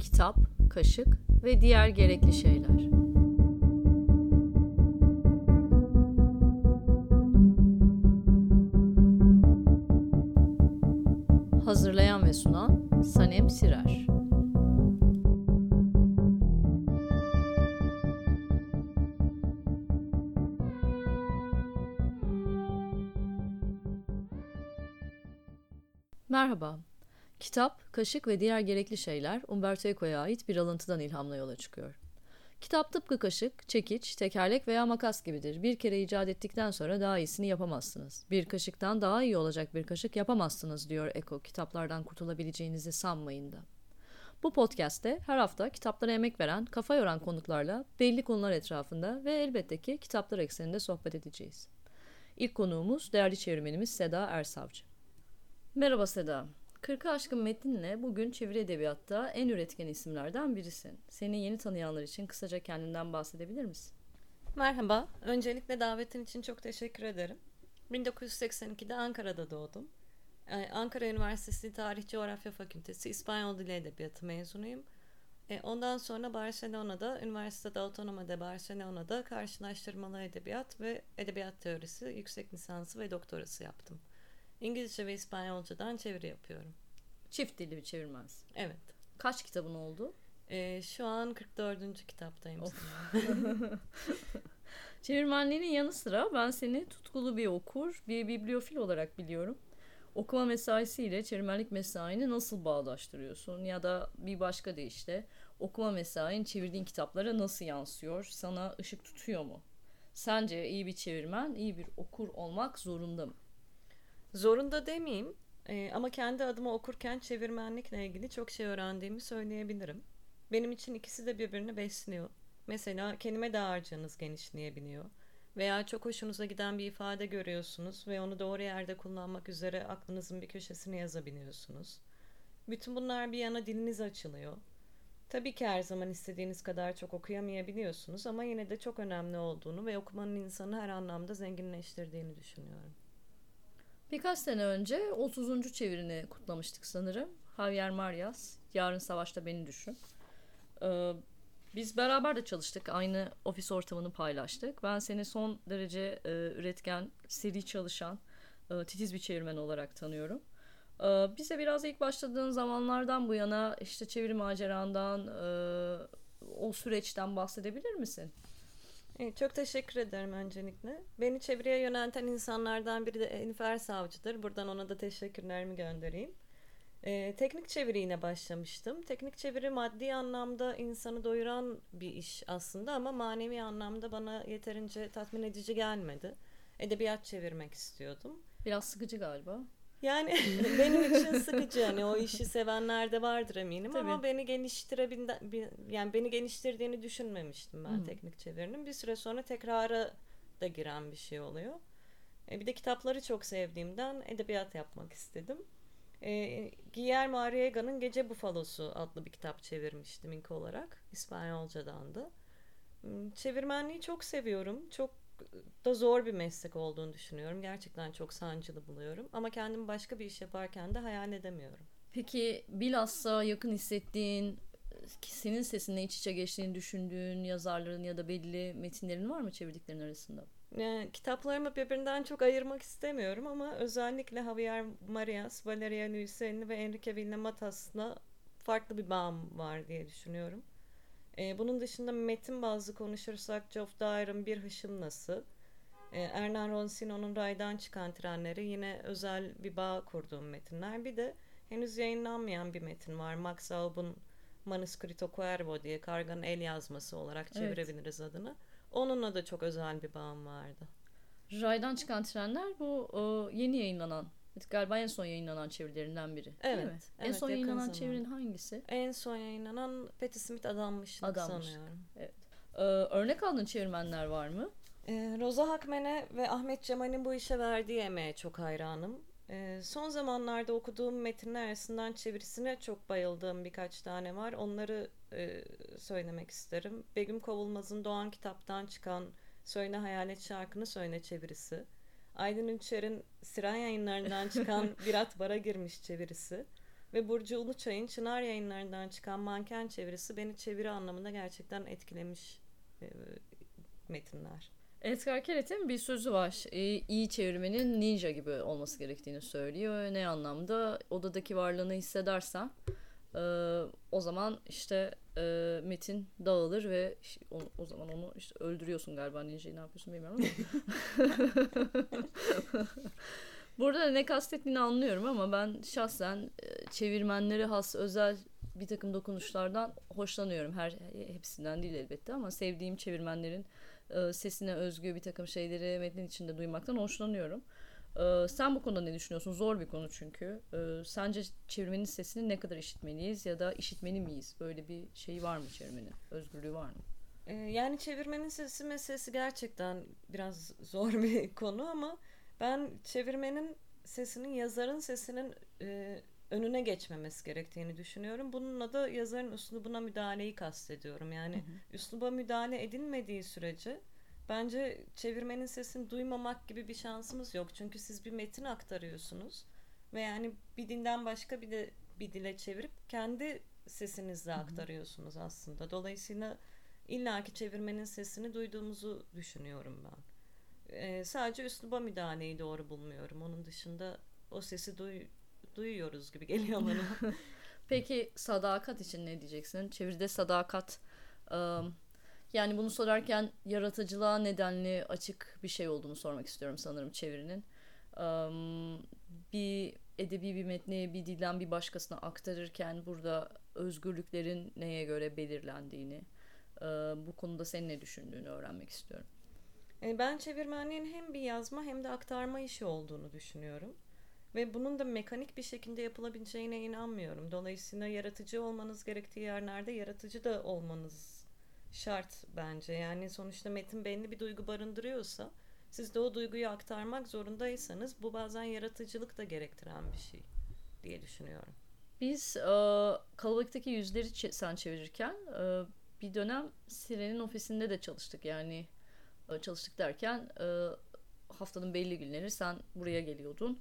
Kitap, kaşık ve diğer gerekli şeyler. Kaşık ve diğer gerekli şeyler Umberto Eco'ya ait bir alıntıdan ilhamla yola çıkıyor. Kitap tıpkı kaşık, çekiç, tekerlek veya makas gibidir. Bir kere icat ettikten sonra daha iyisini yapamazsınız. Bir kaşıktan daha iyi olacak bir kaşık yapamazsınız diyor Eko. Kitaplardan kurtulabileceğinizi sanmayın da. Bu podcast'te her hafta kitaplara emek veren, kafa yoran konuklarla belli konular etrafında ve elbette ki kitaplar ekseninde sohbet edeceğiz. İlk konuğumuz değerli çevirmenimiz Seda Ersavcı. Merhaba Seda. Kırkı aşkın metninle bugün çeviri edebiyatta en üretken isimlerden birisin. Seni yeni tanıyanlar için kısaca kendinden bahsedebilir misin? Merhaba. Öncelikle davetin için çok teşekkür ederim. 1982'de Ankara'da doğdum. Ee, Ankara Üniversitesi Tarih Coğrafya Fakültesi İspanyol Dili Edebiyatı mezunuyum. Ee, ondan sonra Barcelona'da, Üniversitede Autonoma de Barcelona'da karşılaştırmalı edebiyat ve edebiyat teorisi yüksek lisansı ve doktorası yaptım. İngilizce ve İspanyolcadan çeviri yapıyorum. Çift dilli bir çevirmensin. Evet. Kaç kitabın oldu? Ee, şu an 44. kitaptayım. Çevirmenliğinin yanı sıra ben seni tutkulu bir okur, bir bibliofil olarak biliyorum. Okuma mesaisiyle çevirmenlik mesaini nasıl bağdaştırıyorsun? Ya da bir başka deyişle okuma mesain çevirdiğin kitaplara nasıl yansıyor? Sana ışık tutuyor mu? Sence iyi bir çevirmen, iyi bir okur olmak zorunda mı? Zorunda demeyeyim e, ama kendi adıma okurken çevirmenlikle ilgili çok şey öğrendiğimi söyleyebilirim. Benim için ikisi de birbirini besliyor. Mesela kelime dağarcığınız genişleyebiliyor. Veya çok hoşunuza giden bir ifade görüyorsunuz ve onu doğru yerde kullanmak üzere aklınızın bir köşesine yazabiliyorsunuz. Bütün bunlar bir yana diliniz açılıyor. Tabii ki her zaman istediğiniz kadar çok okuyamayabiliyorsunuz ama yine de çok önemli olduğunu ve okumanın insanı her anlamda zenginleştirdiğini düşünüyorum. Birkaç sene önce 30. çevirini kutlamıştık sanırım. Javier Marias, Yarın Savaşta Beni Düşün. Ee, biz beraber de çalıştık. Aynı ofis ortamını paylaştık. Ben seni son derece e, üretken, seri çalışan, e, titiz bir çevirmen olarak tanıyorum. E, bize biraz ilk başladığın zamanlardan bu yana işte çeviri macerandan, e, o süreçten bahsedebilir misin? Evet, çok teşekkür ederim öncelikle. Beni çeviriye yönelten insanlardan biri de Enifer Savcı'dır. Buradan ona da teşekkürlerimi göndereyim. Ee, teknik çeviriyle başlamıştım. Teknik çeviri maddi anlamda insanı doyuran bir iş aslında ama manevi anlamda bana yeterince tatmin edici gelmedi. Edebiyat çevirmek istiyordum. Biraz sıkıcı galiba. Yani benim için sıkıcı hani o işi sevenler de vardır eminim Tabii. ama beni geliştirebildi yani beni geliştirdiğini düşünmemiştim ben hmm. teknik çevirinin. Bir süre sonra tekrara da giren bir şey oluyor. E, bir de kitapları çok sevdiğimden edebiyat yapmak istedim. E, Guillermo Arriaga'nın Gece Bufalosu adlı bir kitap çevirmiştim ilk olarak. İspanyolcadan da. Hmm, çevirmenliği çok seviyorum. Çok da zor bir meslek olduğunu düşünüyorum. Gerçekten çok sancılı buluyorum. Ama kendimi başka bir iş yaparken de hayal edemiyorum. Peki bilhassa yakın hissettiğin, senin sesinle iç içe geçtiğini düşündüğün yazarların ya da belli metinlerin var mı çevirdiklerin arasında? Yani, kitaplarımı birbirinden çok ayırmak istemiyorum ama özellikle Javier Marias, Valeria Luiselli ve Enrique Villamatas'la farklı bir bağım var diye düşünüyorum. E, bunun dışında metin bazı konuşursak Geoff Dyer'ın Bir Hışımlası, e, Ernan Ronsino'nun Raydan Çıkan Trenleri yine özel bir bağ kurduğum metinler. Bir de henüz yayınlanmayan bir metin var. Max Aub'un Manuscrito Cuervo diye karganın el yazması olarak çevirebiliriz evet. adını. Onunla da çok özel bir bağım vardı. Raydan çıkan trenler bu o, yeni yayınlanan Galiba en son yayınlanan çevirilerinden biri. Evet. Değil mi? evet en son yayınlanan zaman. çevirinin hangisi? En son yayınlanan Patti Smith Adanmışlık, Adanmışlık. sanıyorum. Evet. Ee, örnek aldığın çevirmenler var mı? Ee, Roza Hakmen'e ve Ahmet Cemal'in bu işe verdiği emeğe çok hayranım. Ee, son zamanlarda okuduğum metinler arasından çevirisine çok bayıldığım birkaç tane var. Onları e, söylemek isterim. Begüm Kovulmaz'ın Doğan kitaptan çıkan Söyle Hayalet şarkını söyle çevirisi. Aydın Ünçer'in Siren yayınlarından çıkan Birat Bara girmiş çevirisi. Ve Burcu Uluçay'ın Çınar yayınlarından çıkan Manken çevirisi beni çeviri anlamında gerçekten etkilemiş e, metinler. Edgar Keret'in bir sözü var. E, iyi çevirmenin ninja gibi olması gerektiğini söylüyor. Ne anlamda? Odadaki varlığını hissedersen e, o zaman işte e, metin dağılır ve o, o zaman onu işte öldürüyorsun galiba ninja'yı ne yapıyorsun bilmiyorum ama. Burada ne kastettiğini anlıyorum ama ben şahsen e, çevirmenleri has özel bir takım dokunuşlardan hoşlanıyorum. Her hepsinden değil elbette ama sevdiğim çevirmenlerin e, sesine özgü bir takım şeyleri metnin içinde duymaktan hoşlanıyorum. E, sen bu konuda ne düşünüyorsun? Zor bir konu çünkü. E, sence çevirmenin sesini ne kadar işitmeliyiz ya da işitmeli miyiz? Böyle bir şey var mı çevirmenin? Özgürlüğü var mı? Yani çevirmenin sesi meselesi gerçekten biraz zor bir konu ama ben çevirmenin sesinin yazarın sesinin önüne geçmemesi gerektiğini düşünüyorum. Bununla da yazarın üslubuna müdahaleyi kastediyorum. Yani hı hı. üsluba müdahale edilmediği sürece bence çevirmenin sesini duymamak gibi bir şansımız yok. Çünkü siz bir metin aktarıyorsunuz ve yani bir dinden başka bir de bir dile çevirip kendi sesinizle aktarıyorsunuz aslında. Dolayısıyla illaki çevirmenin sesini duyduğumuzu düşünüyorum ben. Ee, sadece üsluba müdahaleyi doğru bulmuyorum. Onun dışında o sesi duy duyuyoruz gibi geliyor bana. Peki sadakat için ne diyeceksin? Çeviride sadakat yani bunu sorarken yaratıcılığa nedenli açık bir şey olduğunu sormak istiyorum sanırım çevirinin. Bir edebi bir metni bir dilden bir başkasına aktarırken burada özgürlüklerin neye göre belirlendiğini, bu konuda senin ne düşündüğünü öğrenmek istiyorum. E, ben çevirmenliğin hem bir yazma hem de aktarma işi olduğunu düşünüyorum. Ve bunun da mekanik bir şekilde yapılabileceğine inanmıyorum. Dolayısıyla yaratıcı olmanız gerektiği yerlerde yaratıcı da olmanız şart bence. Yani sonuçta metin belli bir duygu barındırıyorsa siz de o duyguyu aktarmak zorundaysanız bu bazen yaratıcılık da gerektiren bir şey diye düşünüyorum. Biz e, kalabalıktaki yüzleri sen çevirirken e, bir dönem Siren'in ofisinde de çalıştık. Yani e, çalıştık derken haftanın belli günleri sen buraya geliyordun.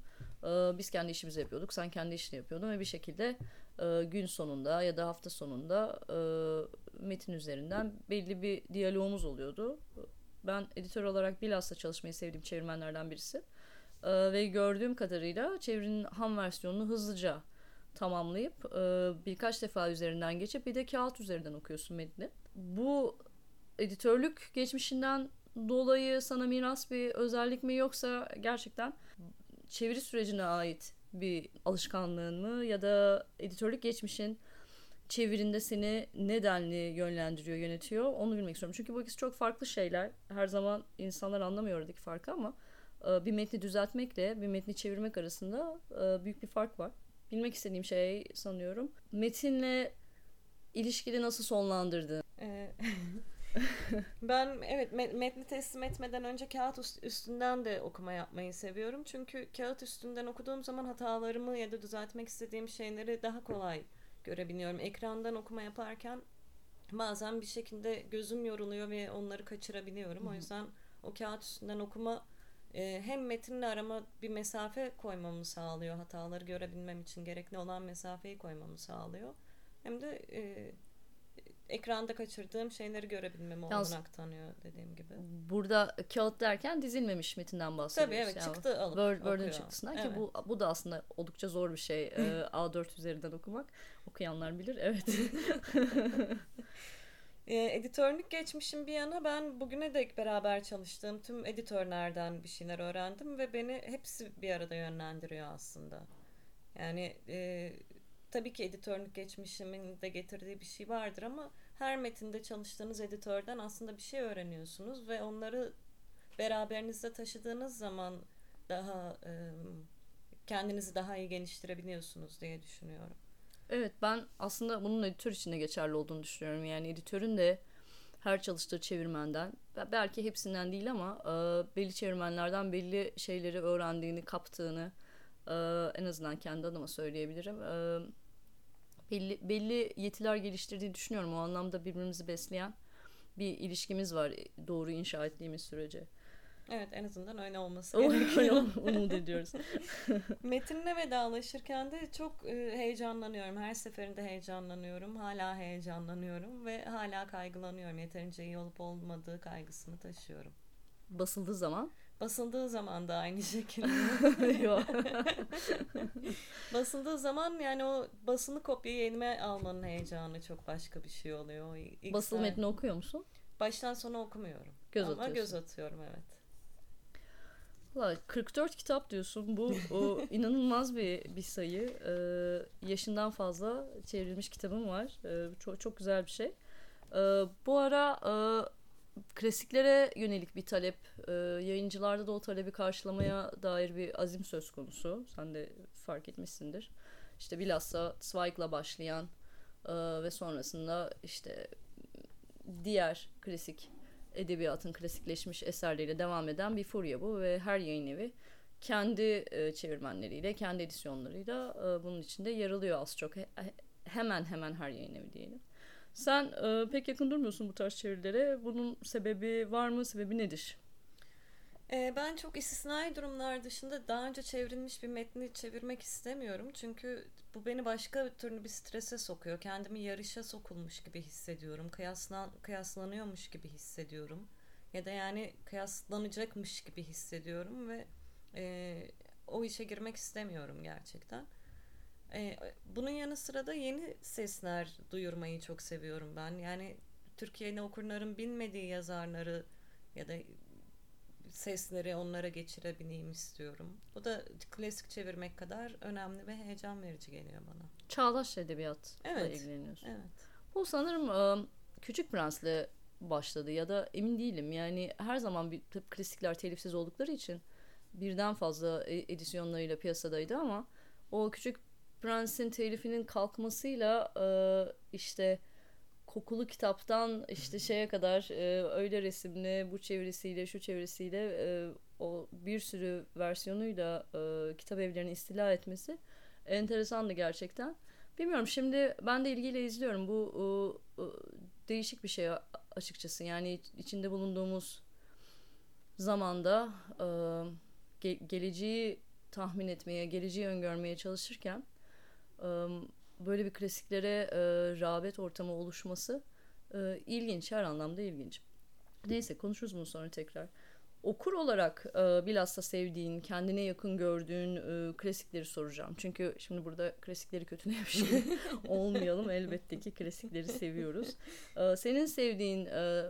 Biz kendi işimizi yapıyorduk. Sen kendi işini yapıyordun ve bir şekilde gün sonunda ya da hafta sonunda metin üzerinden belli bir diyalogumuz oluyordu. Ben editör olarak bilhassa çalışmayı sevdiğim çevirmenlerden birisi. Ee, ve gördüğüm kadarıyla çevirinin ham versiyonunu hızlıca tamamlayıp e, birkaç defa üzerinden geçip bir de kağıt üzerinden okuyorsun metni. Bu editörlük geçmişinden dolayı sana miras bir özellik mi yoksa gerçekten çeviri sürecine ait bir alışkanlığın mı ya da editörlük geçmişin çevirinde seni nedenli yönlendiriyor, yönetiyor onu bilmek istiyorum. Çünkü bu ikisi çok farklı şeyler. Her zaman insanlar anlamıyor oradaki farkı ama e, bir metni düzeltmekle bir metni çevirmek arasında e, büyük bir fark var. Bilmek istediğim şey sanıyorum. Metinle ilişkili nasıl sonlandırdın? Ee, ben evet metni teslim etmeden önce kağıt üstünden de okuma yapmayı seviyorum. Çünkü kağıt üstünden okuduğum zaman hatalarımı ya da düzeltmek istediğim şeyleri daha kolay görebiliyorum. Ekrandan okuma yaparken bazen bir şekilde gözüm yoruluyor ve onları kaçırabiliyorum. O yüzden o kağıt üstünden okuma e, hem metinle arama bir mesafe koymamı sağlıyor. Hataları görebilmem için gerekli olan mesafeyi koymamı sağlıyor. Hem de e, ekranda kaçırdığım şeyleri görebilmemi Yalnız, olanak dediğim gibi. Burada kağıt derken dizilmemiş metinden bahsediyoruz. Tabii evet yani. çıktı alıp Word, Word'un çıktısından evet. ki bu, bu da aslında oldukça zor bir şey A4 üzerinden okumak. Okuyanlar bilir evet. e, editörlük geçmişim bir yana ben bugüne dek beraber çalıştığım tüm editörlerden bir şeyler öğrendim ve beni hepsi bir arada yönlendiriyor aslında. Yani e, tabii ki editörlük geçmişimin de getirdiği bir şey vardır ama her metinde çalıştığınız editörden aslında bir şey öğreniyorsunuz ve onları beraberinizde taşıdığınız zaman daha e, kendinizi daha iyi geliştirebiliyorsunuz diye düşünüyorum. Evet ben aslında bunun editör için de geçerli olduğunu düşünüyorum. Yani editörün de her çalıştığı çevirmenden belki hepsinden değil ama e, belli çevirmenlerden belli şeyleri öğrendiğini, kaptığını e, en azından kendi adıma söyleyebilirim. E, belli, belli yetiler geliştirdiği düşünüyorum. O anlamda birbirimizi besleyen bir ilişkimiz var doğru inşa ettiğimiz sürece. Evet en azından öyle olması gerekiyor. Umut ediyoruz. Metinle vedalaşırken de çok e, heyecanlanıyorum. Her seferinde heyecanlanıyorum. Hala heyecanlanıyorum ve hala kaygılanıyorum. Yeterince iyi olup olmadığı kaygısını taşıyorum. Basıldığı zaman? Basıldığı zaman da aynı şekilde. Basıldığı zaman yani o basılı kopyayı elime almanın heyecanı çok başka bir şey oluyor. İlk Basılı metni okuyor musun? Baştan sona okumuyorum. Göz Ama atıyorsun. göz atıyorum evet. Valla 44 kitap diyorsun. Bu o, inanılmaz bir bir sayı. Ee, yaşından fazla çevrilmiş kitabım var. Ee, çok çok güzel bir şey. Ee, bu ara e, klasiklere yönelik bir talep, e, yayıncılarda da o talebi karşılamaya dair bir azim söz konusu. Sen de fark etmişsindir. İşte bilhassa Zweig'la başlayan e, ve sonrasında işte diğer klasik edebiyatın klasikleşmiş eserleriyle devam eden bir furya bu ve her yayın evi kendi e, çevirmenleriyle, kendi edisyonlarıyla e, bunun içinde yer alıyor az çok. He, hemen hemen her yayın evi diyelim. Sen e, pek yakın durmuyorsun bu tarz çevirilere. Bunun sebebi var mı? Sebebi nedir? E, ben çok istisnai durumlar dışında daha önce çevrilmiş bir metni çevirmek istemiyorum. Çünkü bu beni başka türlü bir strese sokuyor. Kendimi yarışa sokulmuş gibi hissediyorum. Kıyaslan, kıyaslanıyormuş gibi hissediyorum. Ya da yani kıyaslanacakmış gibi hissediyorum ve e, o işe girmek istemiyorum gerçekten. E, bunun yanı sıra da yeni sesler duyurmayı çok seviyorum ben. Yani Türkiye'de okurların bilmediği yazarları ya da sesleri onlara geçirebileyim istiyorum. Bu da klasik çevirmek kadar önemli ve heyecan verici geliyor bana. Çağdaş edebiyatla evet. ilgileniyorsun. Evet. Bu sanırım Küçük Prens'le başladı ya da emin değilim. Yani her zaman bir tabii klasikler telifsiz oldukları için birden fazla e, edisyonlarıyla piyasadaydı ama o Küçük Prens'in telifinin kalkmasıyla işte kokulu kitaptan işte şeye kadar e, öyle resimli bu çevirisiyle şu çevirisiyle e, o bir sürü versiyonuyla e, kitap evlerini istila etmesi enteresandı gerçekten. Bilmiyorum şimdi ben de ilgiyle izliyorum bu e, e, değişik bir şey açıkçası yani içinde bulunduğumuz zamanda e, ge- geleceği tahmin etmeye, geleceği öngörmeye çalışırken e, böyle bir klasiklere e, rağbet ortamı oluşması e, ilginç, her anlamda ilginç. Neyse konuşuruz bunu sonra tekrar. Okur olarak e, bilhassa sevdiğin, kendine yakın gördüğün e, klasikleri soracağım. Çünkü şimdi burada klasikleri kötülemiş olmayalım. Elbette ki klasikleri seviyoruz. E, senin sevdiğin, e,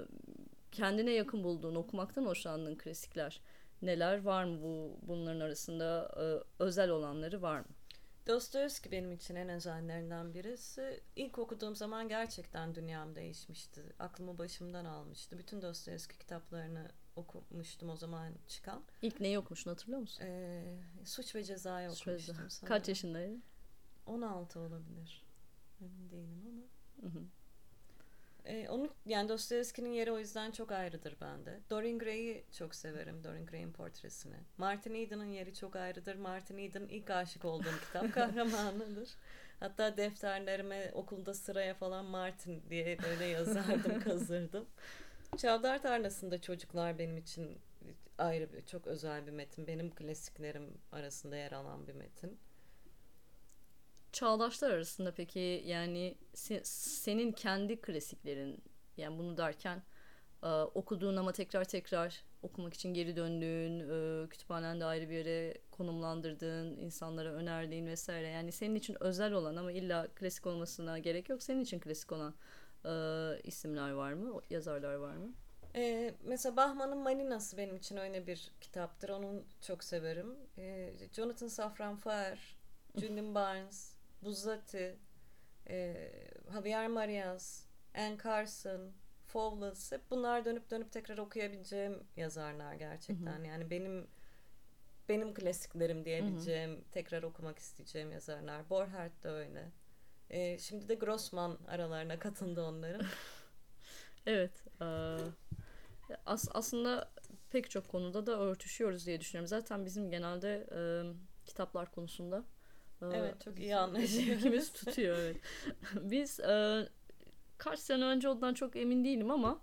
kendine yakın bulduğun, okumaktan hoşlandığın klasikler neler var mı bu bunların arasında e, özel olanları var mı? Dostoyevski benim için en özellerinden birisi. İlk okuduğum zaman gerçekten dünyam değişmişti. Aklımı başımdan almıştı. Bütün Dostoyevski kitaplarını okumuştum o zaman çıkan. İlk neyi okumuştun hatırlıyor musun? Ee, Suç ve Ceza'yı okumuştum. Ceza. Kaç yaşındaydın? 16 olabilir. Emin değilim ama. Hı hı. Ee, onu yani Dostoyevski'nin yeri o yüzden çok ayrıdır bende. Dorian Gray'i çok severim. Dorian Gray'in portresini. Martin Eden'ın yeri çok ayrıdır. Martin Eden ilk aşık olduğum kitap kahramanıdır. Hatta defterlerime okulda sıraya falan Martin diye böyle yazardım, kazırdım. Çavdar Tarlası'nda çocuklar benim için ayrı bir, çok özel bir metin. Benim klasiklerim arasında yer alan bir metin çağdaşlar arasında peki yani se, senin kendi klasiklerin yani bunu derken e, okuduğun ama tekrar tekrar okumak için geri döndüğün, e, kütüphanende ayrı bir yere konumlandırdığın, insanlara önerdiğin vesaire. Yani senin için özel olan ama illa klasik olmasına gerek yok. Senin için klasik olan e, isimler var mı? Yazarlar var mı? Ee, mesela Bahman'ın Maninası benim için öyle bir kitaptır. Onu çok severim. Ee, Jonathan Safran Foer, Julian Barnes, Buzzati, e, Javier Marias, Anne Carson, Fowles hep bunlar dönüp dönüp tekrar okuyabileceğim yazarlar gerçekten. Hı hı. Yani benim benim klasiklerim diyebileceğim, hı hı. tekrar okumak isteyeceğim yazarlar. Borhert de öyle. E, şimdi de Grossman aralarına katıldı onların. evet. E, as aslında pek çok konuda da örtüşüyoruz diye düşünüyorum. Zaten bizim genelde e, kitaplar konusunda Evet çok iyi anlaşıyoruz. İkimiz tutuyor evet. Biz e, kaç sene önce ondan çok emin değilim ama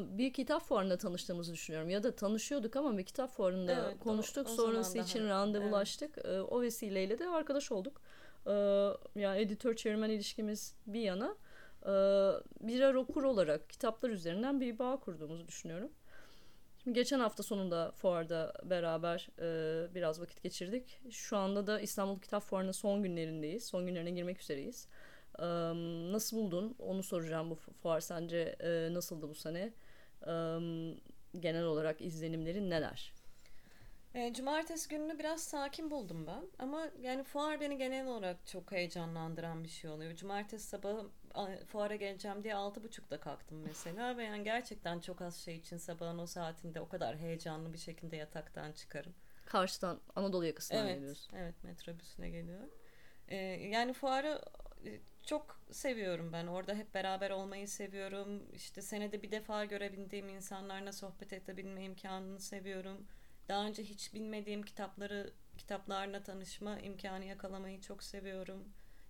bir kitap fuarında tanıştığımızı düşünüyorum. Ya da tanışıyorduk ama bir kitap fuarında evet, konuştuk. O, o Sonrası için daha, randevulaştık. Evet. O vesileyle de arkadaş olduk. Yani editör çevirmen ilişkimiz bir yana birer okur olarak kitaplar üzerinden bir bağ kurduğumuzu düşünüyorum. Geçen hafta sonunda fuarda beraber e, biraz vakit geçirdik. Şu anda da İstanbul Kitap Fuarı'nın son günlerindeyiz. Son günlerine girmek üzereyiz. E, nasıl buldun? Onu soracağım bu fuar sence e, nasıldı bu sene? E, genel olarak izlenimlerin neler? E, cumartesi gününü biraz sakin buldum ben. Ama yani fuar beni genel olarak çok heyecanlandıran bir şey oluyor. Cumartesi sabahı fuara geleceğim diye altı buçukta kalktım mesela. Ve yani gerçekten çok az şey için sabahın o saatinde o kadar heyecanlı bir şekilde yataktan çıkarım. Karşıdan Anadolu yakasından evet, geliyorsun. Evet metrobüsüne geliyor. E, yani fuarı e, çok seviyorum ben. Orada hep beraber olmayı seviyorum. İşte senede bir defa görebildiğim insanlarla sohbet edebilme imkanını seviyorum daha önce hiç bilmediğim kitapları kitaplarla tanışma imkanı yakalamayı çok seviyorum.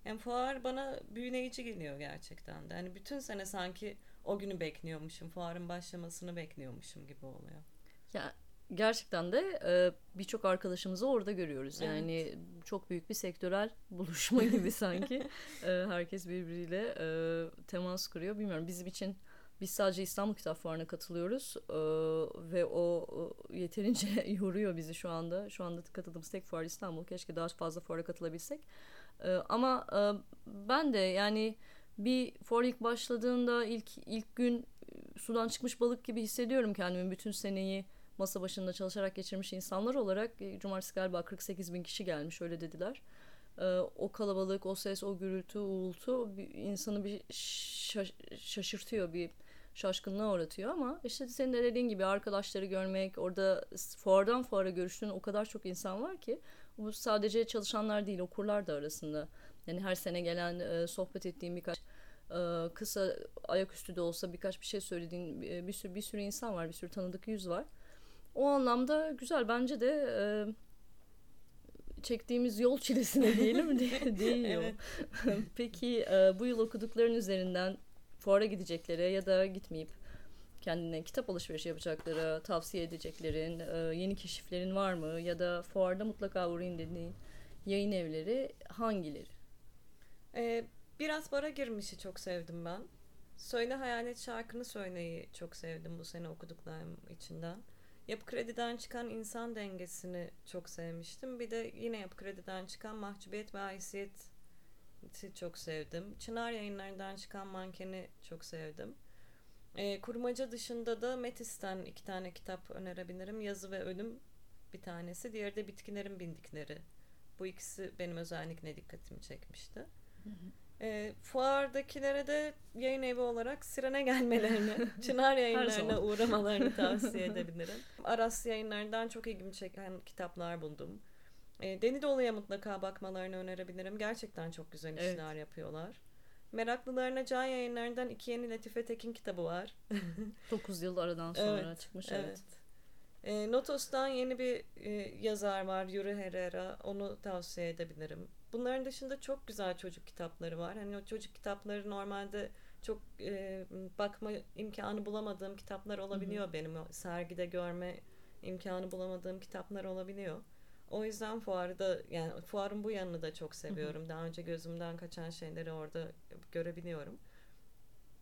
Yani fuar bana büyüleyici geliyor gerçekten de. Yani bütün sene sanki o günü bekliyormuşum, fuarın başlamasını bekliyormuşum gibi oluyor. Ya gerçekten de e, birçok arkadaşımızı orada görüyoruz. Yani evet. çok büyük bir sektörel buluşma gibi sanki. e, herkes birbiriyle e, temas kuruyor. Bilmiyorum bizim için biz sadece İstanbul Kitap Fuarı'na katılıyoruz ee, ve o yeterince yoruyor bizi şu anda. Şu anda katıldığımız tek fuar İstanbul. Keşke daha fazla fuara katılabilsek. Ee, ama e, ben de yani bir fuar ilk başladığında ilk ilk gün sudan çıkmış balık gibi hissediyorum kendimi. Bütün seneyi masa başında çalışarak geçirmiş insanlar olarak e, cumartesi galiba 48 bin kişi gelmiş öyle dediler. Ee, o kalabalık, o ses, o gürültü, uğultu insanı bir şaşırtıyor, bir şaşkınlığa uğratıyor ama işte senin de dediğin gibi arkadaşları görmek, orada fuardan fuara görüştüğün o kadar çok insan var ki bu sadece çalışanlar değil okurlar da arasında. Yani her sene gelen e, sohbet ettiğim birkaç e, kısa ayaküstü de olsa birkaç bir şey söylediğin e, bir sürü bir sürü insan var, bir sürü tanıdık yüz var. O anlamda güzel bence de e, çektiğimiz yol çilesine diyelim değiyor. Peki e, bu yıl okudukların üzerinden fuara gidecekleri ya da gitmeyip kendine kitap alışverişi yapacakları, tavsiye edeceklerin, e, yeni keşiflerin var mı? Ya da fuarda mutlaka uğrayın dediğin yayın evleri hangileri? Ee, biraz bara girmişi çok sevdim ben. Söyle Hayalet şarkını söyleyi çok sevdim bu sene okuduklarım içinden. Yapı Kredi'den çıkan insan dengesini çok sevmiştim. Bir de yine Yapı Kredi'den çıkan mahcubiyet ve haysiyet çok sevdim. Çınar yayınlarından çıkan Manken'i çok sevdim. E, kurmaca dışında da Metis'ten iki tane kitap önerebilirim. Yazı ve Ölüm bir tanesi. Diğeri de Bitkilerin Bindikleri. Bu ikisi benim özellikle dikkatimi çekmişti. Hı hı. E, fuardakilere de yayın evi olarak Siren'e gelmelerini, Çınar yayınlarına uğramalarını tavsiye edebilirim. Aras yayınlarından çok ilgimi çeken kitaplar buldum. E, Deni Dolu'ya mutlaka bakmalarını önerebilirim. Gerçekten çok güzel işler evet. yapıyorlar. Meraklılarına Can Yayınları'ndan iki yeni Latife Tekin kitabı var. 9 yıl aradan sonra evet, çıkmış evet. evet. E, Notos'tan yeni bir e, yazar var Yuri Herrera. Onu tavsiye edebilirim. Bunların dışında çok güzel çocuk kitapları var. Hani o çocuk kitapları normalde çok e, bakma imkanı bulamadığım kitaplar olabiliyor Hı-hı. benim. O sergide görme imkanı bulamadığım kitaplar olabiliyor. O yüzden fuarı da yani fuarın bu yanını da çok seviyorum. Hı hı. Daha önce gözümden kaçan şeyleri orada görebiliyorum.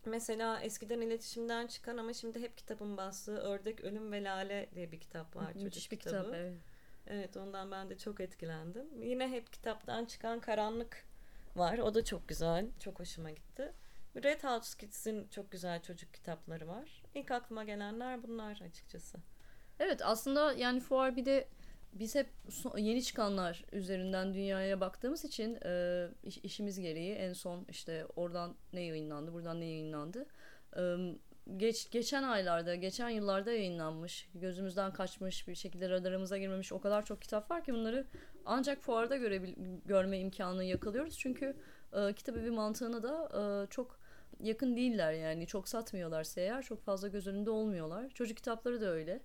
Mesela eskiden iletişimden çıkan ama şimdi hep kitabın bastığı Ördek, Ölüm ve Lale diye bir kitap var. Müthiş çocuk bir kitabı. kitap evet. Evet ondan ben de çok etkilendim. Yine hep kitaptan çıkan Karanlık var. O da çok güzel. Çok hoşuma gitti. Red House Kids'in çok güzel çocuk kitapları var. İlk aklıma gelenler bunlar açıkçası. Evet aslında yani fuar bir de biz hep yeni çıkanlar üzerinden dünyaya baktığımız için e, işimiz gereği en son işte oradan ne yayınlandı, buradan ne yayınlandı. E, geç geçen aylarda, geçen yıllarda yayınlanmış, gözümüzden kaçmış bir şekilde radarımıza girmemiş o kadar çok kitap var ki bunları ancak fuarda görebil görme imkanı yakalıyoruz. Çünkü e, kitap evi mantığına da e, çok yakın değiller yani çok satmıyorlar eğer çok fazla göz önünde olmuyorlar. Çocuk kitapları da öyle.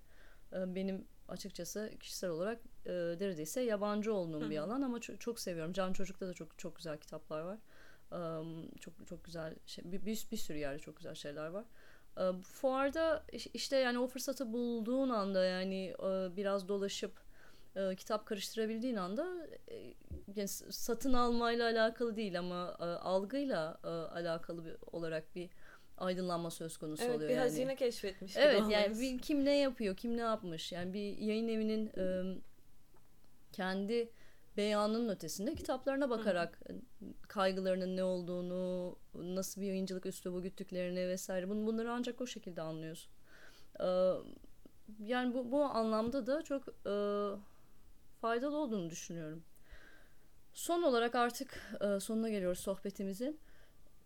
E, benim açıkçası kişisel olarak e, neredeyse yabancı olduğum bir alan ama çok, çok seviyorum. Can Çocuk'ta da çok çok güzel kitaplar var. Um, çok çok güzel şey, bir, bir, bir sürü yerde çok güzel şeyler var. Uh, fuarda işte yani o fırsatı bulduğun anda yani uh, biraz dolaşıp uh, kitap karıştırabildiğin anda yani satın almayla alakalı değil ama algıyla alakalı bir, olarak bir aydınlanma söz konusu evet, oluyor bir yani. hazine keşfetmiş Evet yani bir, kim ne yapıyor, kim ne yapmış. Yani bir yayın evinin um, kendi beyanının ötesinde kitaplarına bakarak kaygılarının ne olduğunu, nasıl bir yayıncılık üslubu güttüklerini vesaire bunu bunları ancak o şekilde anlıyorsun. Ee, yani bu, bu anlamda da çok e, faydalı olduğunu düşünüyorum. Son olarak artık e, sonuna geliyoruz sohbetimizin.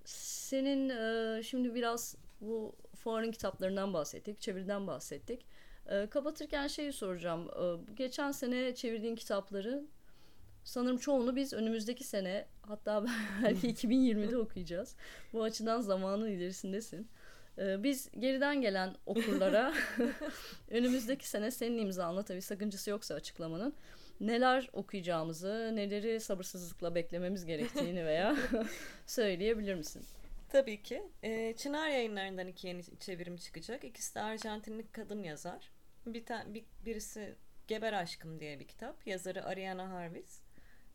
Senin e, şimdi biraz bu fuarın kitaplarından bahsettik, çeviriden bahsettik. E, kapatırken şeyi soracağım. E, geçen sene çevirdiğin kitapların Sanırım çoğunu biz önümüzdeki sene hatta belki 2020'de okuyacağız. Bu açıdan zamanın ilerisindesin. Ee, biz geriden gelen okurlara önümüzdeki sene senin imzanla tabii sakıncası yoksa açıklamanın neler okuyacağımızı, neleri sabırsızlıkla beklememiz gerektiğini veya söyleyebilir misin? Tabii ki. Ee, Çınar yayınlarından iki yeni çevirim çıkacak. İkisi de Arjantinli kadın yazar. Bir, ta- bir birisi Geber Aşkım diye bir kitap. Yazarı Ariana Harvis.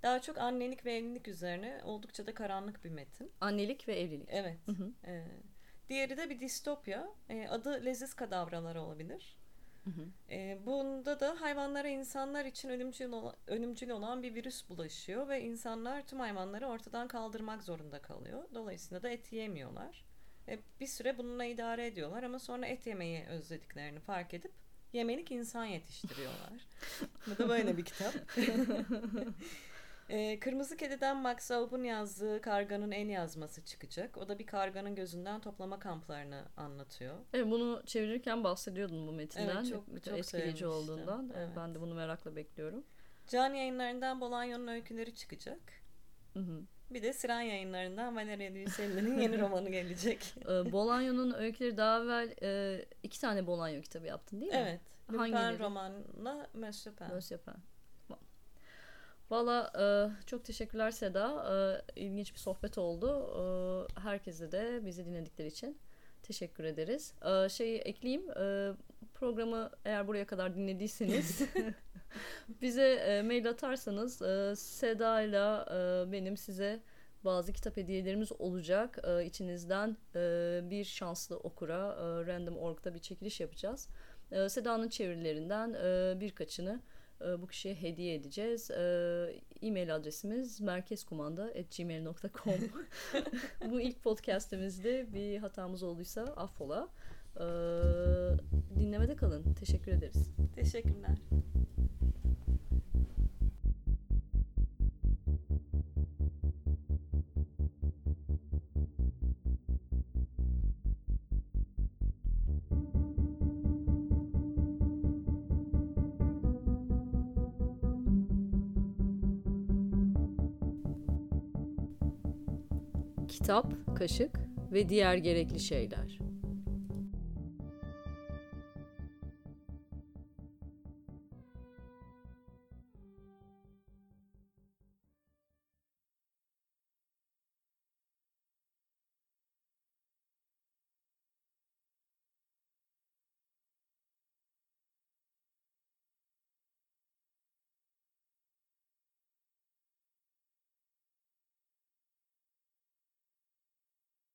Daha çok annelik ve evlilik üzerine oldukça da karanlık bir metin. Annelik ve evlilik. Evet. Hı hı. Ee, diğeri de bir distopya. Ee, adı Leziz Kadavralar olabilir. Hı hı. Ee, bunda da hayvanlara insanlar için ölümcül, olan, ölümcül olan bir virüs bulaşıyor ve insanlar tüm hayvanları ortadan kaldırmak zorunda kalıyor. Dolayısıyla da et yemiyorlar. Ee, bir süre bununla idare ediyorlar ama sonra et yemeyi özlediklerini fark edip yemelik insan yetiştiriyorlar. Bu da böyle bir kitap. Ee, Kırmızı Kedi'den Max Aub'un yazdığı Karganın El yazması çıkacak. O da bir karganın gözünden toplama kamplarını anlatıyor. Evet bunu çevirirken bahsediyordun bu metinden. Evet, çok, çok etkileyici olduğundan. Evet. Ben de bunu merakla bekliyorum. Can yayınlarından Bolanya'nın öyküleri çıkacak. Hı hı. Bir de Siren yayınlarından Valeria Luiselli'nin yeni romanı gelecek. Ee, Bolanya'nın öyküleri daha evvel e, iki tane Bolanyo kitabı yaptın değil mi? Evet. Hangileri? romanla Monsieur Pen. Monsieur Pen. Valla e, çok teşekkürler Seda. E, ilginç bir sohbet oldu. E, herkese de bizi dinledikleri için teşekkür ederiz. E, şeyi ekleyeyim. E, programı eğer buraya kadar dinlediyseniz bize e, mail atarsanız e, Seda ile e, benim size bazı kitap hediyelerimiz olacak. E, içinizden e, bir şanslı okura e, Random.org'da bir çekiliş yapacağız. E, Seda'nın çevirilerinden e, birkaçını bu kişiye hediye edeceğiz. E, e-mail adresimiz merkezkumanda.gmail.com Bu ilk podcastimizde bir hatamız olduysa affola. E, dinlemede kalın. Teşekkür ederiz. Teşekkürler. Kitap, kaşık ve diğer gerekli şeyler.